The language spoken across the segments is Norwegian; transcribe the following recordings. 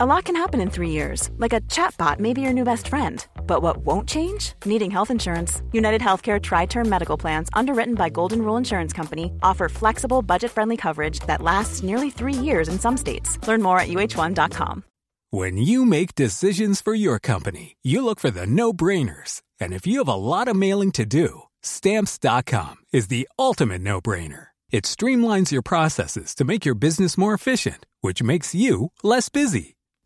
A lot can happen in three years, like a chatbot may be your new best friend. But what won't change? Needing health insurance. United Healthcare Tri Term Medical Plans, underwritten by Golden Rule Insurance Company, offer flexible, budget friendly coverage that lasts nearly three years in some states. Learn more at uh1.com. When you make decisions for your company, you look for the no brainers. And if you have a lot of mailing to do, stamps.com is the ultimate no brainer. It streamlines your processes to make your business more efficient, which makes you less busy.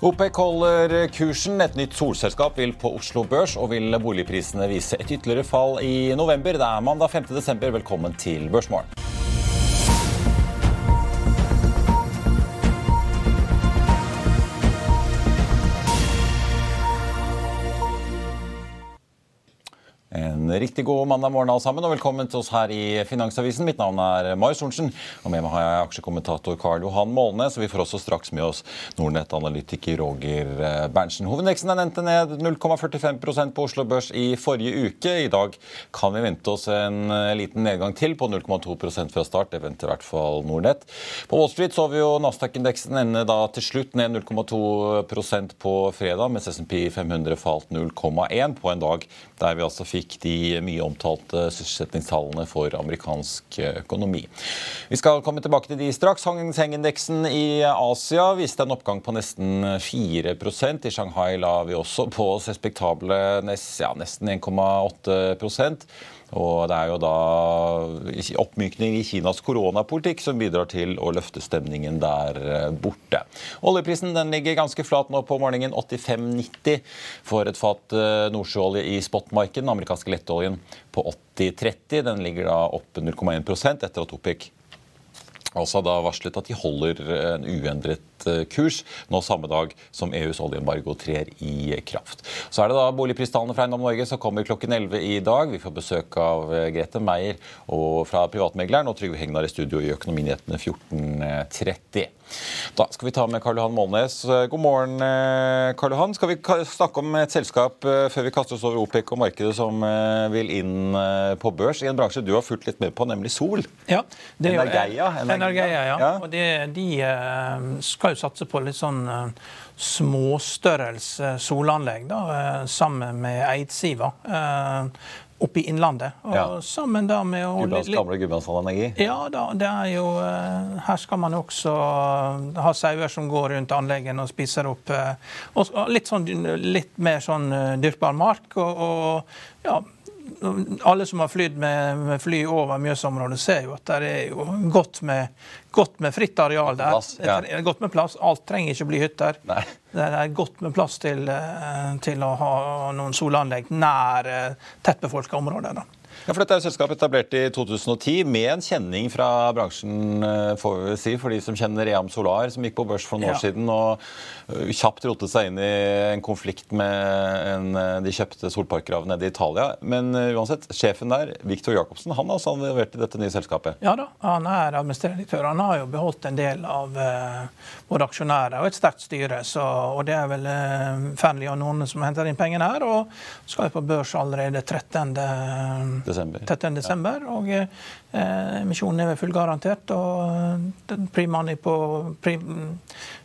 OPEC holder kursen. Et nytt solselskap vil på Oslo Børs, og vil boligprisene vise et ytterligere fall i november. Det er mandag 5. desember. Velkommen til Børsmorgen. En riktig god mandag morgen alle sammen, og velkommen til oss her i Finansavisen. Mitt navn er Marius Thorensen, og med meg har jeg aksjekommentator Karl Johan Målne. Så vi får også straks med oss Nordnett-analytiker Roger eh, Berntsen. Hovedveksten er nevnt ned 0,45% på Oslo Børs i forrige uke. I dag kan vi vente oss en eh, liten nedgang til på 0,2 fra start. Det venter i hvert fall Nordnett. På Wall Street så vi jo Nasdaq-indeksen ende da til slutt ned 0,2% på fredag, mens SMP 500 falt 0,1 på en dag der vi altså fikk de mye omtalte sysselsettingstallene for amerikansk økonomi. Vi skal komme tilbake til de straks. Hang Seng-indeksen i Asia viste en oppgang på nesten 4% I Shanghai la vi også på oss respektable ja, nesten 1,8 og det er jo da oppmykning i Kinas koronapolitikk som bidrar til å løfte stemningen der eh, borte. Oljeprisen den ligger ganske flat nå på morgenen, 85,90 for et fat eh, nordsjøolje i spotmarkedet. Den amerikanske lettoljen på 80,30. Den ligger da opp 0,1 etter at OPEC altså da varslet at de holder en uendret eh, kurs nå samme dag som EUs oljeembargo trer i kraft. Så er det da boligpristallene fra Eiendom Norge som kommer klokken 11 i dag. Vi får besøk av eh, Grete Meier fra privatmegleren og Trygve Hegnar i studio i Økonominyhetene 14.30. Da skal vi ta med Karl Johan Målnes. God morgen, eh, Karl Johan. Skal vi snakke om et selskap eh, før vi kaster oss over OPEC og markedet som eh, vil inn på børs, i en bransje du har fulgt litt med på, nemlig sol? Ja, det er Energeia. Energeia, Energeia ja. ja. Og det, de skal jo satse på litt sånn småstørrelse solanlegg da, sammen med Eidsiva oppe i Innlandet. Og ja. sammen da med å... Gudbrands gamle Gudbrandsdalenergi? Ja da, det er jo eh, Her skal man også ha sauer som går rundt anleggene og spiser opp eh, og litt, sånn, litt mer sånn eh, dyrkbar mark. og, og ja, alle som har flydd med, med, fly over Mjøsområdet, ser jo at det er jo godt med, godt med fritt areal der. Plass, ja. Godt med plass. Alt trenger ikke bli hytter. Nei. Det er godt med plass til, eh, til å ha noen solanlegg nær eh, tettbefolka områder. da. Ja, for Dette er jo selskapet etablert i 2010 med en kjenning fra bransjen, eh, får vi si, for de som kjenner Ream Solar, som gikk på børs for noen ja. år siden og eh, kjapt rotet seg inn i en konflikt med en, eh, de kjøpte solparker av nede i Italia. Men uansett, sjefen der, Viktor Jacobsen, han har også involvert i dette nye selskapet? Ja da, han er administrerende direktør. Han har jo beholdt en del av våre aksjonærer og et sterkt styre. Så, og det er vel Fearnley og noen som henter inn pengene her, og skal på børs allerede 13 desember. 13. desember og eh, emisjonen er fullgarantert. og Pre-money på, pre,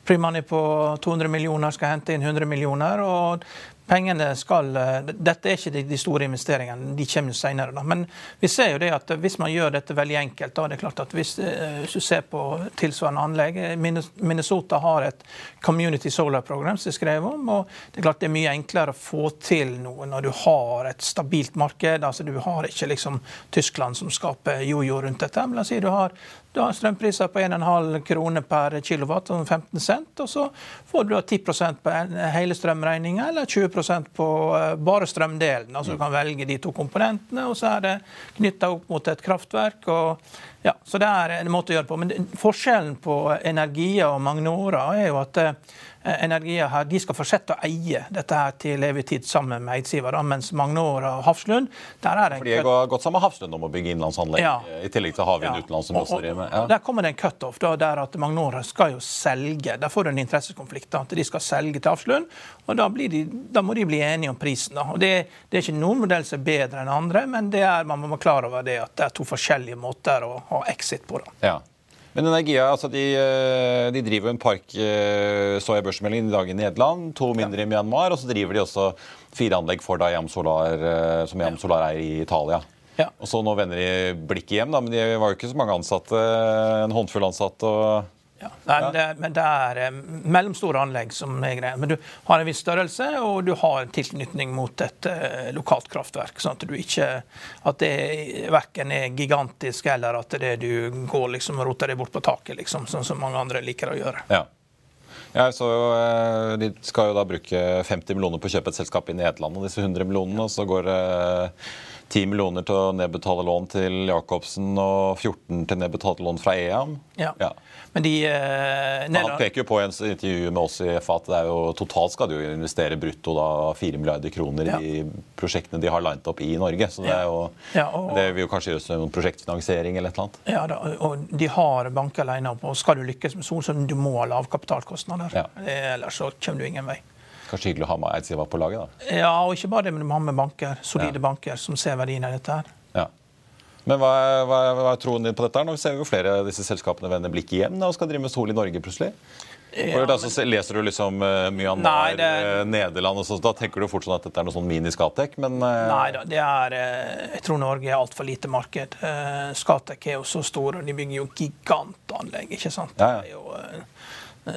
pre på 200 millioner skal hente inn 100 millioner. og Pengene skal, eh, Dette er ikke de, store investeringene, de kommer jo senere. Da. Men vi ser jo det at hvis man gjør dette veldig enkelt, da er det klart at hvis, eh, hvis du ser på tilsvarende anlegg eh, Minnesota har et Community Solar-program som er skrev om. og Det er klart det er mye enklere å få til noe når du har et stabilt marked. altså Du har ikke liksom Tyskland som skaper jojo rundt dette. Men la oss si du har Du har strømpriser på 1,5 kroner per kilowatt, 15 sånn cent. Og så får du 10% på hele strømregninga, eller 20% på eh, bare strømdelen. Altså Du kan velge de to komponentene, og så er det knytta opp mot et kraftverk. og ja, så Det er en måte å gjøre på. Men forskjellen på Energia og Magnora er jo at Eh, Energia her, de skal fortsette å eie dette her til evig tid sammen med eidsiver, mens Magnora og Hafslund der er det en For de har gått sammen med Hafslund om å bygge innlandsanlegg, ja. i tillegg til Havvind ja. utenlands. som også driver med. Ja. Der kommer det en cutoff, der at Magnora skal jo selge. Der får du en interessekonflikt. Da, at de skal selge til Hafslund, og da, de, da, må de bli enige om prisen. Da. Og det, det, er ikke noen modell som er bedre enn andre, men er, man må være klar over det at det er to forskjellige måter å ha exit på. Da. Ja. Men Energia altså de, eh, de driver en park, eh, så jeg børsmeldingen i dag i Nederland, to mindre i Myanmar, og så driver de også fire anlegg for Dayam Solar, eh, som Yam Solar er i Italia. Ja. Og så Nå vender de blikket hjem, da, men de var jo ikke så mange ansatte. En håndfull ansatte. og ja. Nei, men, det, men, det, er eh, mellomstore anlegg som er greia. Men du har en viss størrelse, og du har en tilknytning mot et uh, lokalt kraftverk. sånn at du ikke at det verken er gigantisk eller at det du går liksom og roter deg bort på taket, liksom, sånn som mange andre liker å gjøre. Ja. Ja, så jo, De skal jo da bruke 50 millioner på å kjøpe et selskap inn i Nederland. og disse 100 millionene, og så går det 10 millioner til å nedbetale lån til Jacobsen og 14 til nedbetalte lån fra EAM. Ja. ja. Men de, eh, Han peker jo på i en intervju med oss i FA at det er jo, totalt skal de jo investere brutto da 4 milliarder kroner ja. i prosjektene de har lined opp i Norge. Så det, er jo, ja, og, det vil jo kanskje gjøres noen prosjektfinansiering eller et eller annet. Ja, da, og de har banker alene opp. Og skal du lykkes med Solsund, du må ha lavkapitalkostnader. Ja. Ellers så kommer du ingen vei. Kanskje hyggelig å ha med Eidsiva på laget? da? Ja, og ikke bare det, men du må ha med banker, solide banker som ser verdien av dette. her. Ja. Men hva er, hva, er, hva er, troen din på dette? Nå ser vi jo flere av disse selskapene vende blikket hjem da, og skal drive med sol i Norge plutselig. Ja, men... så leser du liksom uh, Myanmar, det... uh, Nederland og sånn, Da tenker du fort sånn at dette er noe sånn mini-Skatek, men uh... Nei da, det er Jeg tror Norge er altfor lite marked. Uh, Skatek er jo så stor, og de bygger jo gigantanlegg, ikke sant. Ja, ja. Det er jo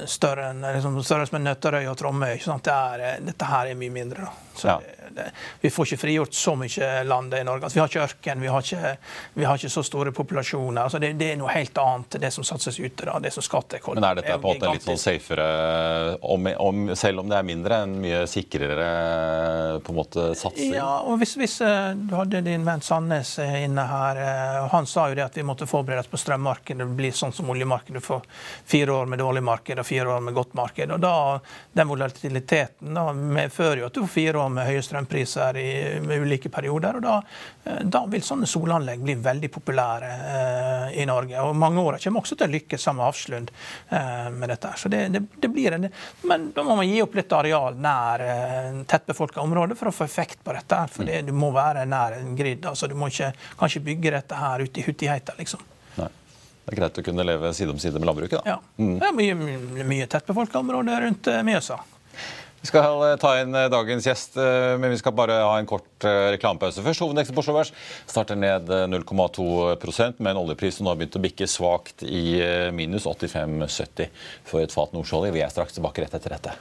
større enn liksom, som en Nøtterøy og Tromøy. Det er, dette her er mye mindre. Ja. det, det, vi får ikke frigjort så mye land i Norge. Altså, vi har ikke ørken, vi har ikke, vi har ikke så store populasjoner. Altså, det, det, er noe helt annet, det som satses ute. da, det som Skattek Men er dette på en måte litt sånn safere, om, om, selv om det er mindre, en mye sikrere på en måte satsing? Ja, og hvis, hvis eh, du hadde din venn Sandnes eh, inne her, eh, han sa jo det at vi måtte forberede oss på strømmarkedet. Det blir sånn som oljemarkedet. Du får fire år med dårlig marked og fire år med godt marked. og da, Den volatiliteten da medfører jo at du får fire år med høye strømpriser i med ulike perioder. og da, eh, da, vil sånne solanlegg bli veldig populære eh, i Norge. Og mange år kommer også til å lykkes sammen med Hafslund eh, med dette. Så det, det, det, blir en, Men da må man gi opp litt areal nær eh, tettbefolka områder for å få effekt på dette. For det, du må være nær en grid. altså Du må ikke, kan ikke bygge dette her ute i huttigheta, liksom. Det er greit å kunne leve side om side med landbruket, da. Ja. Mm. Det er mye, mye, mye tettbefolka områder rundt eh, Mjøsa. Vi skal eh, ta inn eh, dagens gjest, men vi skal bare ha en kort reklamepause først. Hovedeksten på Oslo Børs starter ned 0,2% med en oljepris som nå har begynt å bikke svakt i minus 85,70 for et fat nordsjøolje. Vi er straks tilbake rett etter dette.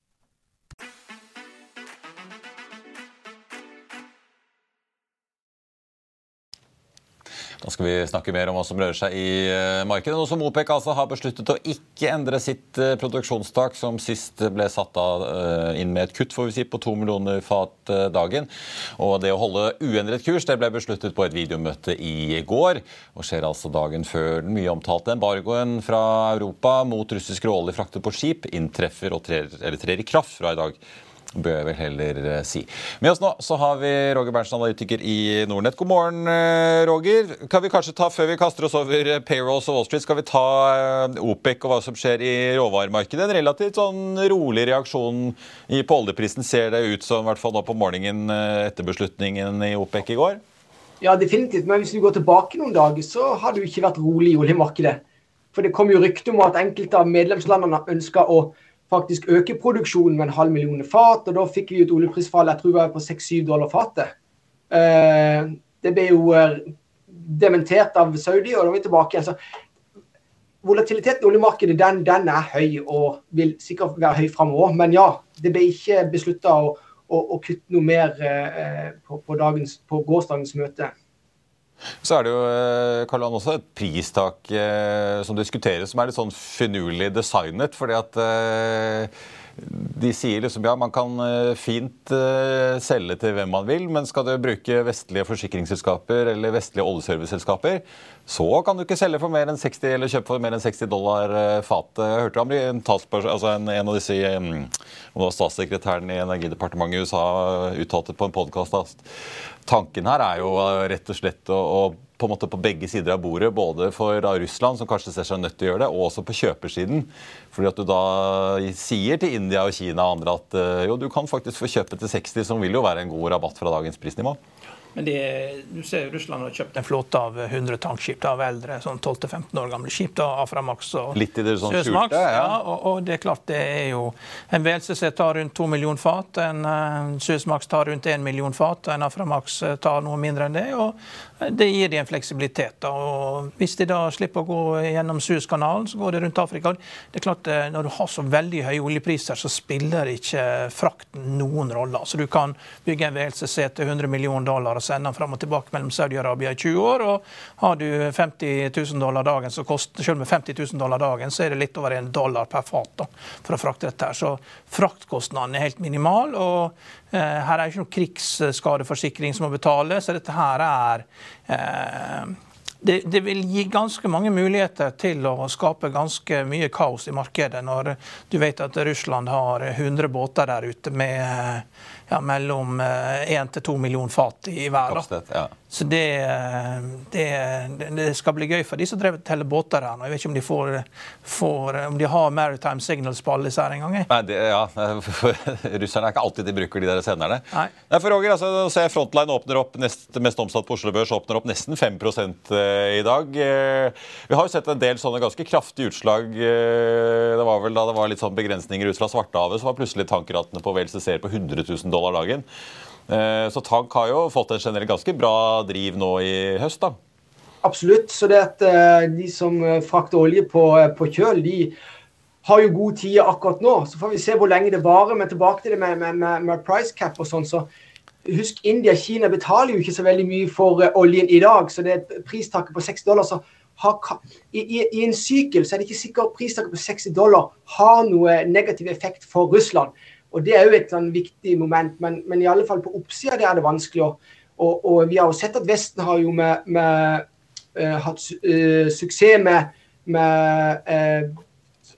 Da skal vi snakke mer om hva som rører seg i eh, markedet. Nå som OPEC altså har besluttet å ikke endre sitt eh, produksjonstak, som sist ble satt av eh, inn med et kutt får vi si, på to millioner fat dagen. Og det å holde uendret kurs det ble besluttet på et videomøte i går. Og skjer altså dagen før den mye omtalte embargoen fra Europa mot russisk råolje fraktet på skip inntreffer og trer, trer i kraft fra i dag bør jeg vel heller eh, si. Med oss nå så har vi Roger Berntsen, analytiker i Nordnett. God morgen, eh, Roger. Kan vi kanskje ta, Før vi kaster oss over payrolls og Wall Street, skal vi ta eh, OPEC og hva som skjer i råvaremarkedet? En relativt sånn rolig reaksjon på oljeprisen ser det ut som, i hvert fall nå på morgenen etter beslutningen i OPEC i går? Ja, definitivt. Men hvis du går tilbake noen dager, så har det jo ikke vært rolig i oljemarkedet. For det kom jo rykte om at enkelte av medlemslandene ønska å faktisk øke produksjonen med en halv million fat. og Da fikk vi et oljeprisfall jeg tror var på 6-7 dollar fatet. Eh, det ble jo eh, dementert av Saudi, og da er vi tilbake igjen. Så volatiliteten i oljemarkedet den, den, er høy og vil sikkert være høy framover. Men ja, det ble ikke beslutta å, å, å, kutte noe mer eh, på, på, dagens, på gårsdagens møte. Så er det jo eh, Karl også et pristak eh, som diskuteres, som er litt sånn finurlig designet. fordi at eh, de sier liksom ja, man kan eh, fint uh, selge til hvem man vil, men skal du bruke vestlige forsikringsselskaper eller vestlige oljeserviceselskaper, så kan du ikke selge for mer enn 60 eller kjøpe for mer enn 60 dollar uh, fatet. Jeg hørte om en, altså en, en av disse um, statssekretæren i Energidepartementet i USA uttalte på en podkast at tanken her er jo rett og slett å, å på en måte på begge sider av bordet, både for Russland, som kanskje ser seg nødt til å gjøre det, og også på kjøpersiden. Fordi at du da sier til India og Kina og andre at eh, jo, du kan faktisk få kjøpe til 60, som vil jo være en god rabatt fra dagens prisnivå. Men det, du ser Russland har kjøpt en flåte av 100 tankskip av eldre, sånn 12-15 år gamle skip. da, Aframax og Litt i det sånn skjulte, ja. ja og, og, det er klart det er jo En VLCC tar rundt 2 millioner fat, en uh, Suezmax tar rundt 1 million fat, en Aframax uh, tar noe mindre enn det. og Det gir de en fleksibilitet. da, og Hvis de da slipper å gå gjennom Suezkanalen, så går det rundt Afrika. Det er klart uh, Når du har så veldig høye oljepriser, så spiller ikke frakten noen rolle. Så du kan bygge en VLCC til 100 millioner dollar og sende den fram og tilbake mellom Saudi-Arabia i 20 år. og Har du 50 000 dollar dagen, så koster, selv med 50 000 dollar dagen, så er det litt over en dollar per fat da, for å frakte dette. her. Så fraktkostnaden er helt minimal. og eh, Her er ikke noen krigsskadeforsikring som må betale, så dette her er eh, det, det, vil gi ganske mange muligheter til å skape ganske mye kaos i markedet, når du vet at Russland har 100 båter der ute med ja, mellom 1 eh, til 2 millioner fat i hver. Ja. Så det, det, det, skal bli gøy for de som driver teller båter her. Jeg vet ikke om de, får, får, om de har Maritime Signals på alle disse her engang. Ja, Russerne er ikke alltid de bruker de der senderne. Nei. Nei for Roger, altså, se Frontline åpner opp nest, mest omsatt på Oslo Børs åpner opp nesten 5 eh, i dag. Eh, vi har jo sett en del sånne ganske kraftige utslag. Det var vel da det var litt sånn begrensninger ut fra Svartehavet, så var plutselig tankratene på WLCC på 100 000 dollar dollar dagen. Eh, så tank har jo fått en generelt ganske bra driv nå i høst, da. Absolutt. Så det at eh, de som eh, frakter olje på, på kjøl, de har jo god tid akkurat nå. Så får vi se hvor lenge det varer. Men tilbake til det med, med, med, med price cap og sånn, så husk India og Kina betaler jo ikke så veldig mye for oljen i dag. Så det er pristaket på 60 dollar. har, i, i, i, en sykkel så er det ikke sikkert pristaket på 60 dollar har noe negativ effekt for Russland. Og Det er jo et sånn viktig moment, men, men i alle fall på oppsida er det vanskelig. Og, og, vi har jo sett at Vesten har jo med, med, uh, hatt uh, suksess med, med uh,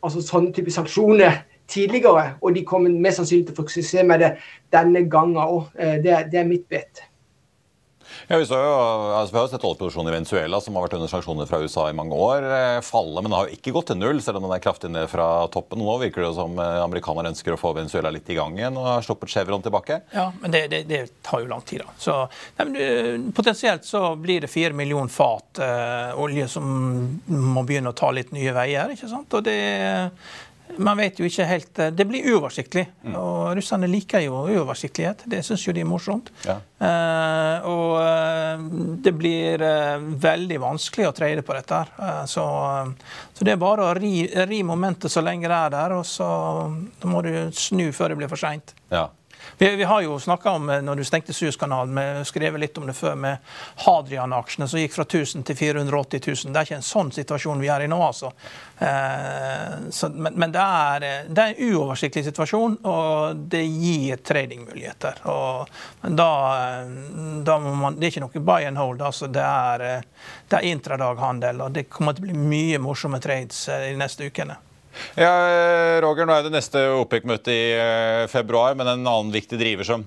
altså sånne type sanksjoner tidligere. Og de kommer mest sannsynlig til å få suksess med det denne gangen òg. Det, det, er mitt bet. Ja, vi, jo, altså, vi, har jo sett oljeproduksjonen i Venezuela, som har vært under sanksjoner fra USA i mange år, eh, falle. Men det har jo ikke gått til null, selv om den er kraftig ned fra toppen. Nå virker det som eh, amerikanerne ønsker å få Venezuela litt i gang igjen og har sluppet Chevron tilbake. Ja, men det, det, det tar jo lang tid, da. Så, nei, men, potensielt så blir det fire millioner fat eh, olje som må begynne å ta litt nye veier. ikke sant? Og det man vet jo ikke helt eh, Det blir uoversiktlig. Mm. Og russerne liker jo uoversiktlighet. Det syns jo de er morsomt. Ja. Uh, og uh, det blir uh, veldig vanskelig å trade på dette. her. Så, så, det er bare å ri, ri, momentet så lenge det er der, og så må du snu før det blir for seint. Ja. Vi, vi, har jo snakka om, eh, når du stengte Suezkanalen, vi skrevet litt om det før, med Hadrian-aksjene som gikk fra 1000 til 480 000. Det er ikke en sånn situasjon vi er i nå, altså. Eh, så, men, men det, er, eh, det, er, en uoversiktlig situasjon, og det gir tradingmuligheter. Og, da, eh, da må man, Det er ikke noe buy and hold. altså Det er, det er intradaghandel, og det kommer til å bli mye morsomme trades de neste ukene. Ja, Roger, nå er det neste OPEC-møte i eh, februar, men en annen viktig driver som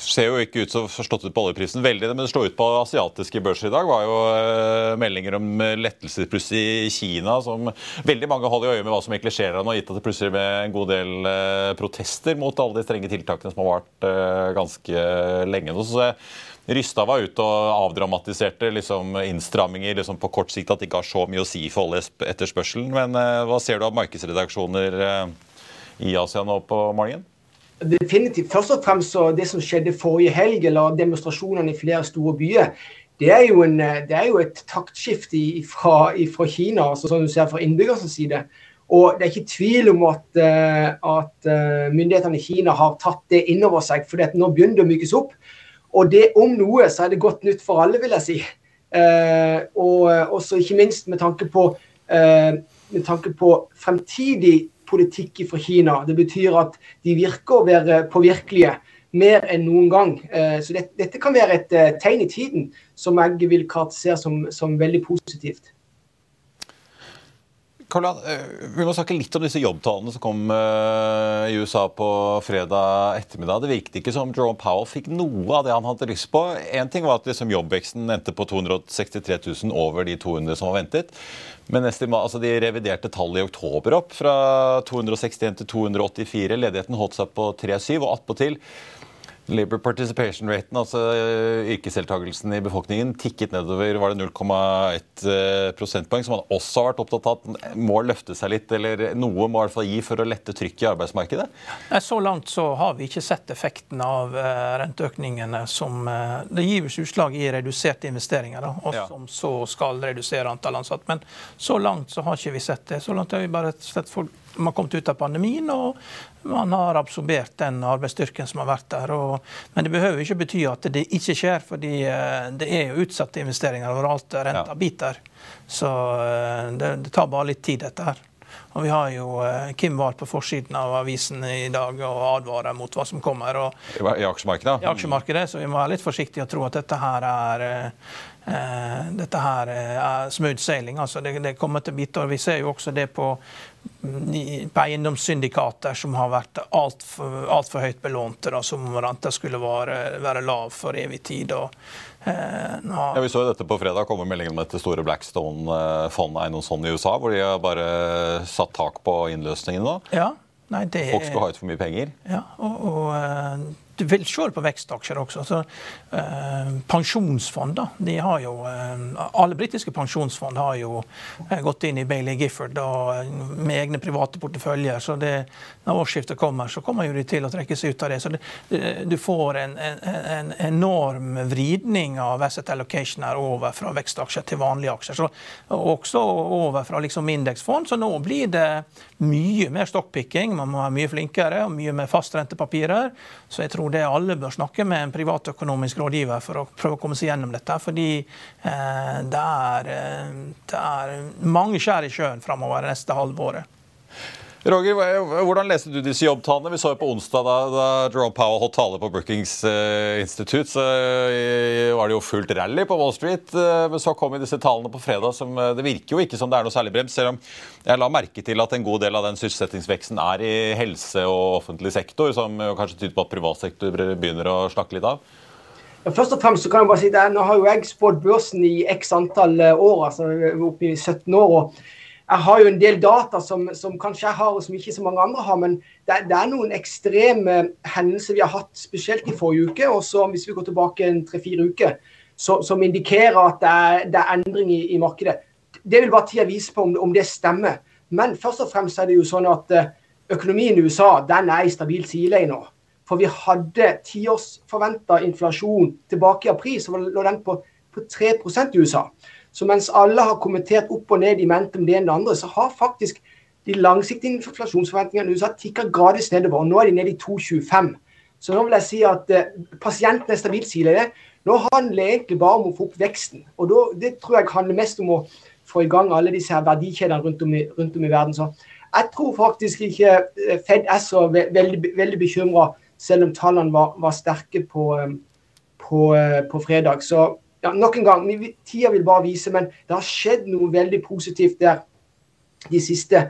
ser jo ikke ut som forstått ut på oljeprisen veldig, men det slår ut på asiatiske børser i dag, var jo uh, meldinger om lettelsespluss i Kina. som Veldig mange holder i øye med hva som egentlig skjer der nå, gitt at det plutselig med en god del protester mot alle de strenge tiltakene som har vart ganske lenge nå. Så Rystad var ute og avdramatiserte liksom, innstramminger liksom, på kort sikt, at det ikke har så mye å si for oljeetterspørselen. Men eh, hva ser du av markedsredaksjoner eh, i Asia nå på morgenen? Definitivt. Først og fremst det som skjedde forrige helg, eller demonstrasjonene i flere store byer, det er jo, en, eh, det er jo et taktskifte fra, Kina, altså som du ser fra innbyggernes side. Og det er ikke tvil om at, at myndighetene i Kina har tatt det innover seg, for nå begynner det å mykes opp. Og det om noe, så er det godt nytt for alle, vil jeg si. Eh, og eh, også ikke minst med tanke på, eh, med tanke på fremtidig politikk fra Kina. Det betyr at de virker å være påvirkelige mer enn noen gang. Eh, så det, dette kan være et uh, tegn i tiden som jeg vil karakterisere som, som veldig positivt. Karl, eh, vi må snakke litt om disse jobbtallene som kom eh, i USA på fredag ettermiddag. Det virket ikke som Jerome Powell fikk noe av det han hadde lyst på. Én ting var at liksom jobbveksten endte på 263 000 over de 200 som var ventet. Men altså de reviderte tallet i oktober opp fra 261 til 284. Ledigheten holdt seg på 3,7, og attpåtil Labour participation raten, altså eh, yrkesdeltakelsen i befolkningen, tikket nedover var det 0,1 eh, prosentpoeng, som man også har vært opptatt av at må løfte seg litt, eller noe må i hvert fall gi for å lette trykket i arbeidsmarkedet? Så langt så har vi ikke sett effekten av eh, renteøkningene som Det gives utslag i reduserte investeringer, da, og som så skal redusere antall ansatte. Men så langt så har ikke vi sett det. Så langt har vi bare sett folk man har kommet ut av pandemien, og man har absorbert den arbeidsstyrken som har vært der. Og, men det behøver ikke bety at det ikke skjer, fordi eh, det er jo utsatte investeringer overalt. Renta biter. Så eh, det, det, tar bare litt tid, dette her. Og vi har jo eh, Kim Wahl på forsiden av avisen i dag og advarer mot hva som kommer. Og, I aksjemarkedet? I aksjemarkedet, Så vi må være litt forsiktige og tro at dette her er Uh, dette her er smooth sailing. altså det, det, kommer til biter. og Vi ser jo også det på på eiendomssyndikater som har vært altfor alt for høyt belånte, da, som renta skulle være, være, lav for evig tid. Og, eh, ja, vi så jo dette på fredag komme meldingen om dette store Blackstone-fondet eiendomsfond i USA, hvor de har bare satt tak på innløsningene. Ja, nei, det, Folk skulle ha ut for mye penger. Ja, og, og eh, vil det på vekstaksjer også. Så, eh, pensjonsfond, da, de har jo, eh, Alle britiske pensjonsfond har jo eh, gått inn i Bailey Gifford eh, med egne private porteføljer. så det, Når årsskiftet kommer, så kommer jo de til å trekke seg ut av det. Så det, du får en, en, en, enorm vridning av asset allocation her over fra vekstaksjer til vanlige aksjer. Så, også over fra liksom indeksfond. Så nå blir det mye mer stockpicking. Man må være mye flinkere og mye mer fastrentepapirer. Så jeg tror det alle bør snakke med en privatøkonomisk rådgiver for å prøve å komme seg gjennom dette. Fordi eh, det, er, eh, det, er, mange skjær i sjøen framover det neste halvåret. Roger, hvordan leste du disse jobbtallene? Vi så jo på onsdag da, da Jerome Powell holdt tale på Brookings uh, Institute, så uh, var det jo fullt rally på Wall Street. Uh, men så kom disse tallene på fredag som Det virker jo ikke som det er noe særlig brems, selv om jeg la merke til at en god del av den sysselsettingsveksten er i helse og offentlig sektor, som kanskje tyder på at privat sektor begynner å snakke litt av. Først og fremst så kan jeg bare si det, Nå har jo jeg spådd børsen i x antall år, altså opp i 17 år. og jeg har jo en del data som, som, kanskje jeg har, og som ikke så mange andre har. Men det, det, er noen ekstreme hendelser vi har hatt, spesielt i forrige uke. Og så hvis vi går tilbake en tre-fire uker, så, som indikerer at det er, det er endring i, i, markedet. Det vil bare tida vise på om, om, det stemmer. Men først og fremst er det jo sånn at eh, økonomien i USA den er i stabilt sideleie nå. For vi hadde tiårsforventa inflasjon tilbake i april, så lå den på, på 3 i USA. Så mens alle har kommentert opp og ned i mente om det ene og det andre, så har faktisk de langsiktige inflasjonsforventningene i USA tikka gradvis nedover. og Nå er de nede i 2,25. Så nå vil jeg si at eh, pasienten er stabilt sier det. Nå handler det egentlig bare om å få opp veksten. Og då, Det tror jeg handler mest om å få i gang alle disse her verdikjedene rundt om i, rundt om i verden. Så jeg tror faktisk ikke eh, Fed er så veldig, veldig bekymra, selv om tallene var, var sterke på, eh, på, eh, på, fredag. Så ja, nok en gang, tida vil bare vise, men det har skjedd noe veldig positivt der de siste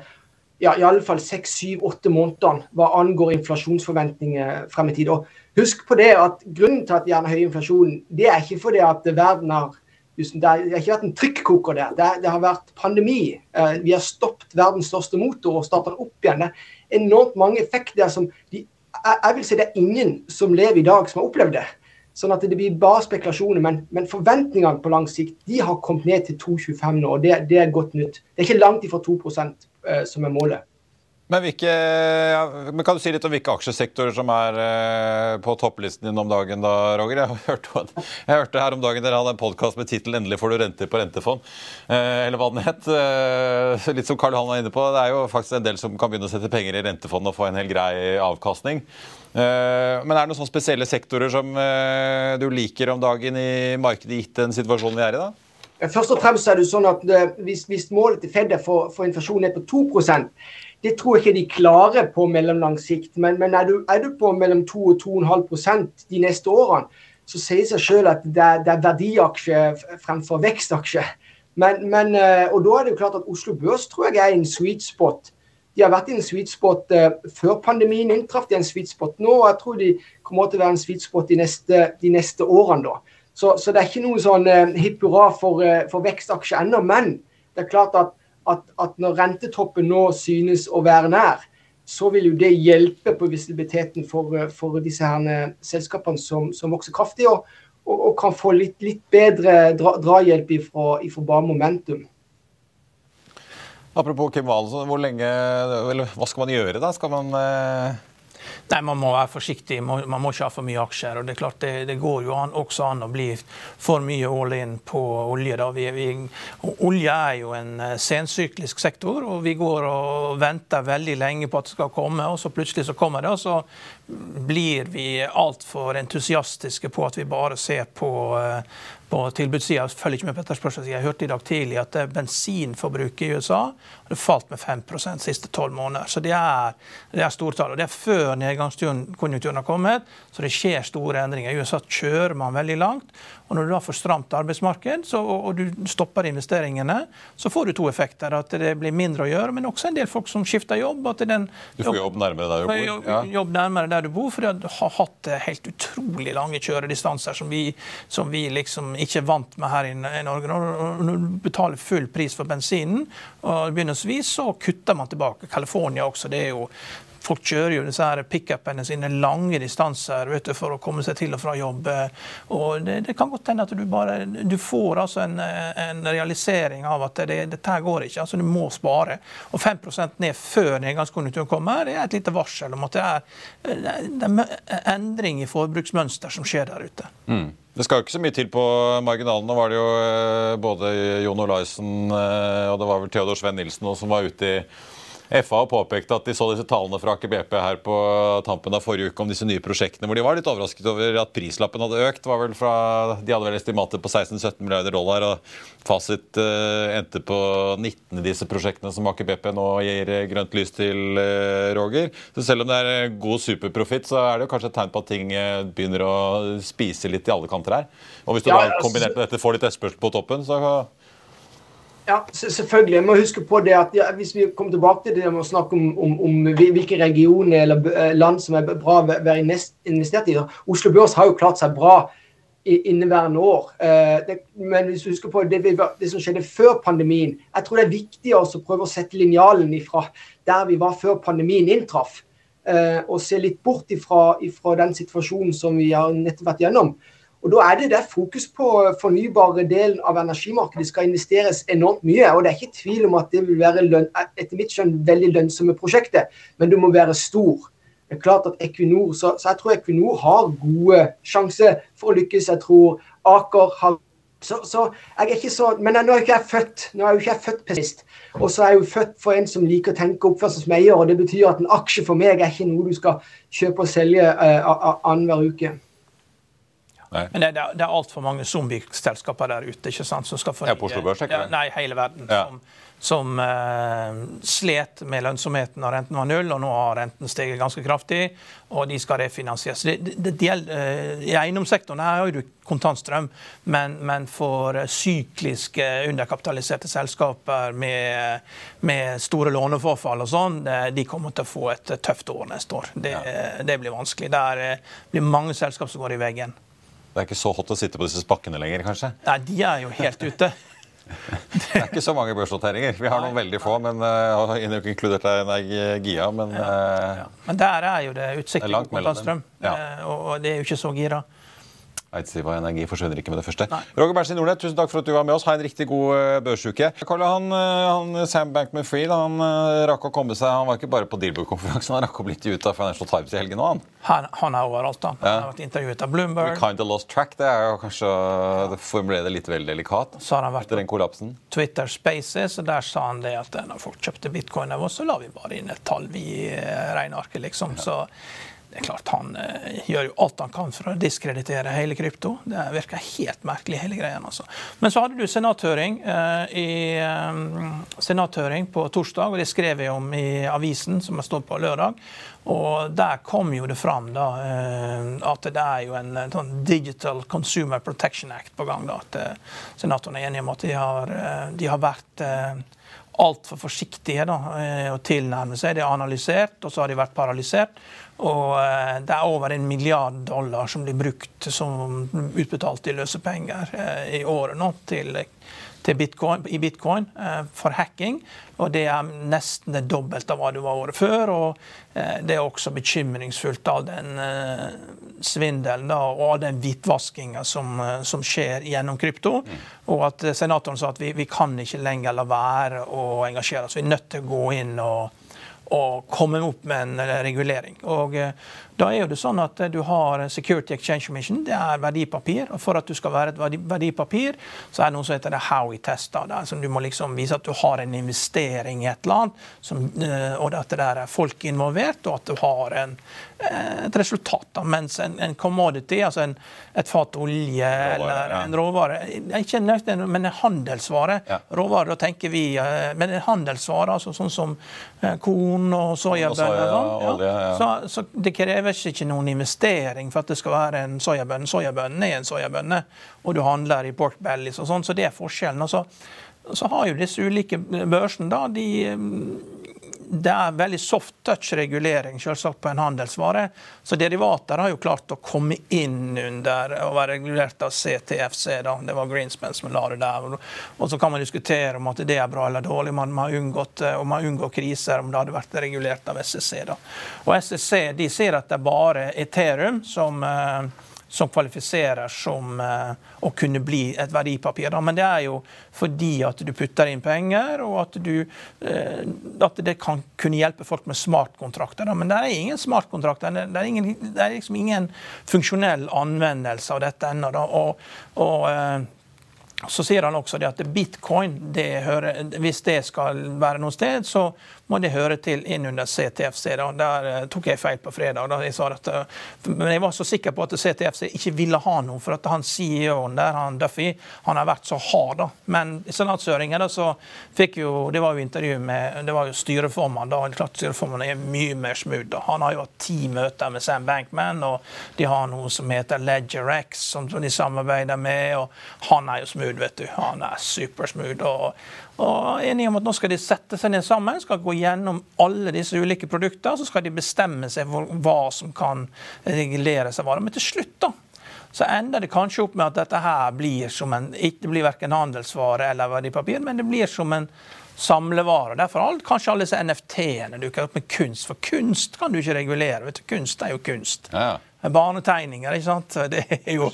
ja, i alle fall seks, syv, åtte månedene hva angår inflasjonsforventninger frem i tid. Og husk på det at Grunnen til at vi har høy inflasjon, det er ikke fordi at verden har det har ikke vært en trykkoker der. Det, det, har vært pandemi. Eh, vi har stoppet verdens største motor og startet opp igjen. Det er enormt mange effekter som de, Jeg vil si det er ingen som lever i dag som har opplevd det. Sånn at det blir bare spekulasjoner. Men, men forventningene på lang sikt de har kommet ned til 2,25 nå, og det, det, er godt nytt. Det er ikke langt ifra 2 eh, som er målet. Men, hvilke, ja, men, Kan du si litt om hvilke aksjesektorer som er eh, på topplisten din om dagen, da, Roger? Jeg hørte, jeg hørte her om dagen dere hadde en podkast med tittelen 'Endelig får du renter på rentefond'. Eh, eller hva den het. Eh, litt som Karl Johan var inne på, det er jo faktisk en del som kan begynne å sette penger i rentefond og få en hel grei avkastning. Eh, men er det noen sånne spesielle sektorer som eh, du liker om dagen i markedet, gitt den situasjonen vi er i da? Først og fremst er det sånn at eh, hvis, hvis målet til Fed er for, for inflasjon er på 2% det tror jeg ikke de klarer på mellomlang sikt. Men, men er, du, er, du, på mellom 2 og 2,5 de neste årene, så sier seg selv at det er, det er verdiaksje fremfor vekstaksje. Men, men, og da er det jo klart at Oslo Børs tror jeg er en sweet spot. De har vært i en sweet spot uh, før pandemien inntraff. De er en sweet spot nå, og jeg tror de kommer til å være en sweet spot de neste, de neste årene. da. Så, så, det er ikke noe sånn uh, hipp hurra for, uh, for vekstaksjer ennå. Men det er klart at at, at, når rentetoppen nå synes å være nær, så vil jo det hjelpe på visibiliteten for, for disse her selskapene som, som vokser kraftig, og, og, og, kan få litt, litt bedre dra, drahjelp ifra, ifra bare momentum. Apropos Kim Wahlen, hvor lenge, eller hva skal man gjøre da? Skal man eh Nei, Man må være forsiktig. Man må ikke ha for mye aksjer. og Det er klart det, det går jo an, også an å bli for mye all in på olje. da. Vi, vi, olje er jo en eh, sensyklisk sektor, og vi går og venter veldig lenge på at det skal komme, og så plutselig så kommer det. og så blir vi altfor entusiastiske på at vi bare ser på, eh, på tilbudssida. Følger ikke med på etterspørselssida. Jeg hørte i dag tidlig at eh, bensinforbruket i USA hadde falt med 5 de siste tolv måneder. Så det er, det er stortall. Og det er før nedgangskonjunkturen har kommet, så det skjer store endringer. I USA kjører man veldig langt. Og Når du da får stramt arbeidsmarked så, og du stopper investeringene, så får du to effekter. At det blir mindre å gjøre, men også en del folk som skifter jobb. Den, du får jobb nærmere der du bor? Ja. Jobb nærmere der du bor, For du har hatt helt utrolig lange kjøredistanser som vi, som vi liksom ikke er vant med her i Norge. Når du betaler full pris for bensinen, og begynnelsesvis så kutter man tilbake. California også. det er jo Folk kjører jo disse pickupene sine lange distanser du, for å komme seg til og fra jobb. Og det, det kan godt hende at du bare du får altså en, en realisering av at det, dette går ikke. altså Du må spare. Og 5% ned før nedgangskonjunkturen kommer, det er et lite varsel om at det er, det er endring i forbruksmønster som skjer der ute. Mm. Det skal jo ikke så mye til på marginalen. Nå var det jo eh, både Jon Olaisen eh, og det var vel Theodor Sven Nilsen som var ute i FA påpekte at de så disse tallene fra Aker BP her på tampen av forrige uke om disse nye prosjektene, hvor de var litt overrasket over at prislappen hadde økt. var vel fra, De hadde vel estimater på 16-17 milliarder dollar, og fasit uh, endte på 19 i disse prosjektene som Aker BP nå gir eh, grønt lys til, uh, Roger. Så selv om det er god superprofitt, så er det jo kanskje et tegn på at ting begynner å spise litt i alle kanter her. Og hvis du ja, da kombinert med dette får litt etterspørsel på toppen, så ja, selvfølgelig. Jeg må huske på det at ja, Hvis vi kommer tilbake til det med å snakke om, om, om hvilke regioner eller eh, land som er bra å være investert i Oslo Børs har jo klart seg bra i inneværende år. Eh, men hvis du husker på det, det, som skjedde før pandemien Jeg tror det er viktig å prøve å sette linjalen ifra der vi var før pandemien inntraff. Eh, og se litt bort ifra, ifra den situasjonen som vi har nettopp vært gjennom. Og Da er det der fokus på fornybare delen av energimarkedet skal investeres enormt mye. og Det er ikke tvil om at det vil være løn, etter mitt skjønn veldig lønnsomme prosjekter, men du må være stor. Det er klart at Equinor, så, så jeg tror Equinor har gode sjanser for å lykkes. Jeg tror Aker har så, så, jeg er ikke så, Men nå er ikke jeg født nå er jo ikke jeg født pessimist. Og så er jeg jo født for en som liker å tenke oppførsel som eier. og Det betyr at en aksje for meg er ikke noe du skal kjøpe og selge uh, annenhver uke. Nei. Men det, det er altfor mange zombieselskaper der ute ikke sant, som skal fornye ja, Børs, ja, Nei, hele verden. Ja. Som, som uh, slet med lønnsomheten når renten var null, og nå har renten steget ganske kraftig. Og de skal refinansieres. Det, det, det uh, I eiendomssektoren her har du kontantstrøm, men, men for sykliske, underkapitaliserte selskaper med, med store låneforfall og sånn, de kommer til å få et tøft år neste år. Det, ja. det blir vanskelig. Der uh, blir mange selskap som går i veggen. Det er ikke så hot å sitte på disse spakkene lenger, kanskje? Nei, de er jo helt ute. det er ikke så mange børsnoteringer. Vi har noen veldig få, men uh, inkludert Gia. Men, uh, ja. men der er jo det utsikt til kontantstrøm, ja. uh, og det er jo ikke så gira. Eidsiva Energi forsvinner ikke med det første. Nei. Roger Berntsen Nordnett, tusen takk for at du var med oss. Ha en riktig god uh, børsuke. Karl, han, uh, han, Sam Bankman-Fried han rakk å komme seg Han var ikke bare på Dealbook-konferansen, han rakk å bli ut av Financial Times i helgen òg, han. han. Han er overalt, han. Ja. Han har vært intervjuet av Bloomberg. We kind of lost track, det er jo kanskje Det formulerer det litt vel delikat så har han vært etter den kollapsen. Twitter Spaces, og der sa han det at når folk kjøpte bitcoin av oss, så la vi bare inn et tall i regnearket, liksom. Ja. så det er klart Han eh, gjør jo alt han kan for å diskreditere hele krypto. Det virker helt merkelig, hele greien. altså. Men så hadde du senathøring, eh, i, eh, senathøring på torsdag, og det skrev jeg om i avisen, som har stått på lørdag. Og der kom jo det fram da, eh, at det er jo en, en sånn Digital Consumer Protection Act på gang. da, At eh, senatorene er enige om at de har, eh, de har vært altfor forsiktige da, å tilnærme seg. De har analysert, og så har de vært paralysert. Og eh, det er over en milliard dollar som blir brukt som utbetalt i løsepenger eh, i året nå til bitcoin, i bitcoin eh, for hacking. Og det er nesten det dobbelte av hva det var året før. Og det er også bekymringsfullt av den svindelen da, og all den hvitvaskinga som, som, skjer gjennom krypto. Mm. Og at senatoren sa at vi, vi kan ikke lenger la være å engasjere oss. Vi er nødt til å gå inn og å komme opp med en eh, regulering. Og eh, Da er jo det sånn at eh, du har Security Exchange Commission, det er verdipapir. og For at du skal være et verdipapir, så er det noe som heter det Howie-test. Altså, du må liksom vise at du har en investering i et eller annet, som, og at det der er folk involvert, og at du har en, et resultat. Da. Mens en, en commodity, altså en, et fat olje råvare, eller en råvare Ikke nøyaktig, men en handelsvare. Ja. Råvare, da tenker vi Men en handelsvare, altså sånn som korn og soyabønner. Soya, sånn, ja. så, så, det kreves ikke noen investering for at det skal være en soyabønne. Soyabønnen er en soyabønne, og du handler i pork bellies og sånn, så det er forskjellen. Og så, så har jo disse ulike børsene da, de det er veldig soft touch-regulering selvsagt på en handelsvare. Så derivater har jo klart å komme inn under og være regulert av CTFC. Da. Det var Greenspan som la det der. Og så kan man diskutere om at det er bra eller dårlig. Man har unngått, og man unngår kriser om det hadde vært regulert av SSC. Da. Og SSC de sier at det er bare Ethereum som eh, som kvalifiserer som uh, å kunne bli et verdipapir. Men det er jo fordi at du putter inn penger, og at, du, uh, at det kan kunne hjelpe folk med smartkontrakter. Men det er ingen smartkontrakter. Det er, ingen, det er liksom ingen funksjonell anvendelse av dette ennå. Og, og uh, så sier han også at bitcoin, det hører, hvis det skal være noe sted, så må det høre til inn under CTFC. Da. Der uh, tok jeg feil på fredag. Da. Jeg at, uh, men jeg var så sikker på at CTFC ikke ville ha noe, for at han CEO-en der, han Duffy, han har vært så hard. da. Men i senatshøringen så fikk jo Det var jo intervju med det var jo styreformann. da, klart Styreformannen er mye mer smooth. da. Han har jo hatt ti møter med Sam Bankman, og de har noe som heter Ledger X, som de samarbeider med. og Han er jo smooth, vet du. Han er supersmooth. og og enige om at nå skal de sette seg ned sammen, skal gå gjennom alle disse ulike produkter, så skal de bestemme seg for hva som kan reguleres av hva. Men til slutt da, så ender det kanskje opp med at dette her blir som en, ikke blir verken handelsvare eller verdipapir, men det blir som en samlevare. Derfor alt, kanskje alle disse NFT-ene dukker opp med kunst. For kunst kan du ikke regulere. vet du, Kunst er jo kunst. Ja, Ja. Banetegninger. ikke sant? Det er jo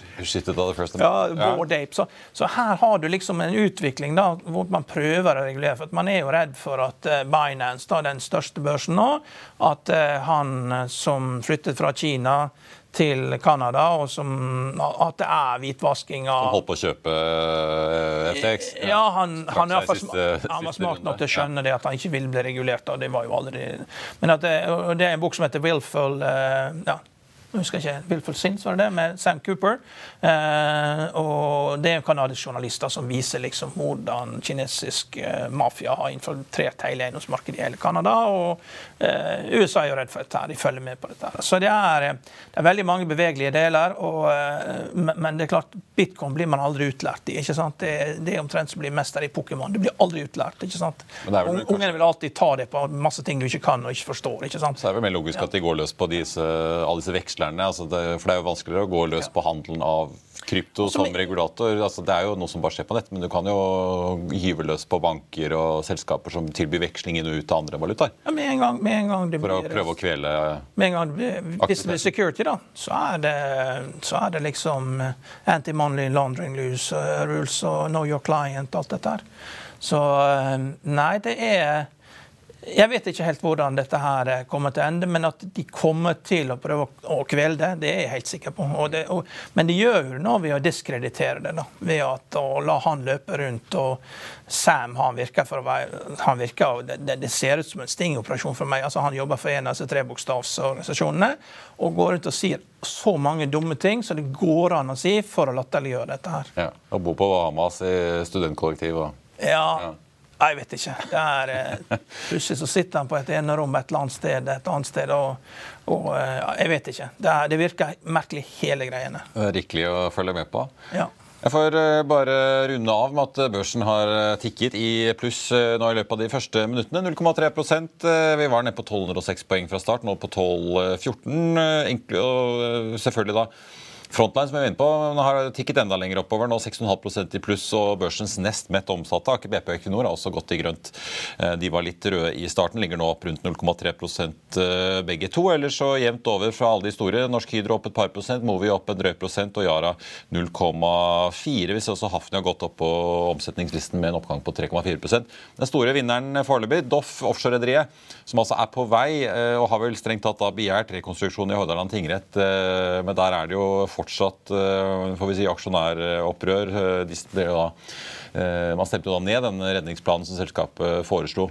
ja, Board Ape. Så, så, her har du liksom en utvikling da, hvor man prøver å regulere. for Man er jo redd for at uh, Binance, da, den største børsen nå, at uh, han som flyttet fra Kina til Canada, og som, at det er hvitvasking av Som holdt på å kjøpe FTX? Ja, ja han, han, siste, han, var smart nok til å skjønne det, at han ikke ville bli regulert. Og det var jo aldri Men at det, det er en bok som heter Willful ja, jeg husker ikke, Wilful Sins, var det det, med Sam Cooper. Eh, og Det er canadiske journalister som viser liksom hvordan kinesisk eh, mafia har infiltrert hele eiendomsmarkedet i hele Canada. Og eh, USA er jo redd for dette, de følger med på dette. Så det er, eh, det er veldig mange bevegelige deler. Og, eh, men det er klart, bitcoin blir man aldri utlært i. ikke sant? Det, det er omtrent som å bli mester i Pokémon. Det blir aldri utlært. ikke sant? Ungene vil alltid ta det på masse ting du ikke kan og ikke forstår. ikke sant? Så er det vel mer logisk ja. at de går løs på disse, alle disse vekslene varslerne. Altså det, for det er jo vanskeligere å gå løs på handelen av krypto som regulator. Altså det er jo noe som bare skjer på nett, men du kan jo hive løs på banker og selskaper som tilbyr veksling inn og ut av andre valutaer. Ja, med en gang, med en gang det For å prøve å kvele med en gang, Hvis det blir security, da, så er det, så er det liksom anti-money laundering rules og know your client, alt dette her. Så eh, nei, det er jeg vet ikke helt hvordan dette her eh, kommer til å ende, men at de kommer til å prøve å kvele det, det er jeg helt sikker på. Og det, og, men de gjør jo noe ved å diskreditere det, da, ved at, å la han løpe rundt. og Sam han virker for han virker, det, det ser ut som en stingoperasjon for meg. altså Han jobber for en av disse trebokstavsorganisasjonene og går rundt og sier så mange dumme ting som det går an å si for å latterliggjøre dette her. Ja, Og bo på Bahamas i studentkollektiv. Og... Ja. ja. Nei, jeg vet ikke. Det er, eh, Plutselig så sitter han på et enerom et eller annet sted, et annet sted, og, og eh, Jeg vet ikke. Det, er, det, virker merkelig, hele greiene. Rikelig å følge med på. Ja. Jeg får eh, bare runde av med at børsen har tikket i pluss nå i løpet av de første minuttene. 0,3% Vi var nede på 1206 poeng fra start, nå på 1214. Og selvfølgelig da Frontline som vi er inne på, har tikket enda lenger oppover. Nå 6,5% i pluss, og børsens nest mett omsatte, Aker BP og Equinor, har også gått i grønt. Eh, de var litt røde i starten, ligger nå opp rundt 0,3 eh, begge to. Ellers så jevnt over fra alle de store. Norsk Hydro opp et par prosent, Movi opp en drøy prosent og Yara 0,4. Vi ser også Hafnia gått opp på omsetningslisten med en oppgang på 3,4% Den store vinneren foreløpig, Doff offshore-rederiet, som altså er på vei eh, og har vel strengt tatt da begjært rekonstruksjon i Hordaland tingrett, men der er det jo fortsatt eh, får vi si, aksjonæropprør. Eh, eh, man stemte jo da ned den redningsplanen som selskapet foreslo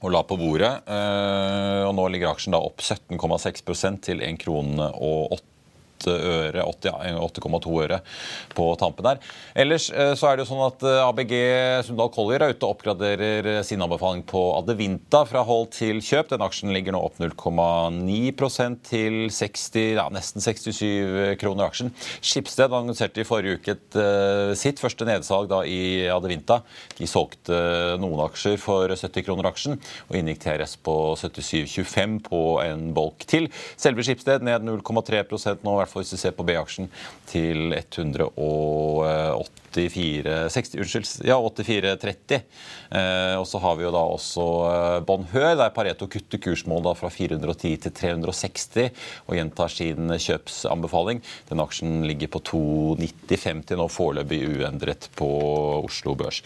og la på bordet. Og nå ligger aksjen da opp 17,6% til 1 krone og 8 øre, 8,2 øre på tampen der. Ellers eh, så er det jo sånn at eh, ABG Sundal Collier er ute og oppgraderer eh, sin anbefaling på Adevinta fra hold til kjøp. Den aksjen ligger nå opp 0,9% til 60, ja, nesten 67 kroner aksjen. Skipsted annonserte i forrige uke et, sitt første nedsalg da i Adevinta. De solgte noen aksjer for 70 kroner aksjen og inngikk TRS på 77,25 på en bolk til. Selve Skipsted ned 0,3 nå, i hvert fall hvis du ser på B-aksjen, til 180 84, 60, unnskyld, ja, 84,30. Eh, og så har vi jo da også eh, Bonheur, der Pareto kutter kursmål da fra 410 til 360 og gjentar sin kjøpsanbefaling. Den aksjen ligger på 2,90,50 nå foreløpig uendret på Oslo Børs.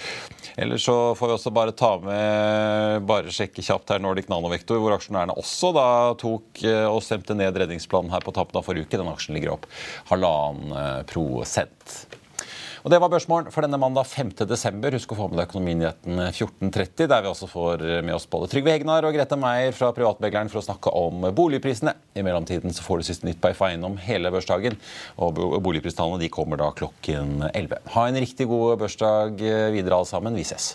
Ellers så får vi også bare ta med bare sjekke kjapt her Nordic Nanovektor, hvor aksjonærene også da tok eh, og stemte ned redningsplanen her på tappen av forrige uke. Den aksjen ligger opp halvannen prosent. Og Det var børsmålen for denne mandag 5.12. Husk å få med deg Økonominyheten 14.30, der vi også får med oss både Trygve Hegnar og Grete Meier fra Privatmegleren for å snakke om boligprisene. I mellomtiden så får du siste nytt på FA eiendom hele børsdagen. Og boligpristallene kommer da klokken 11. Ha en riktig god børsdag videre alle sammen. Vi ses.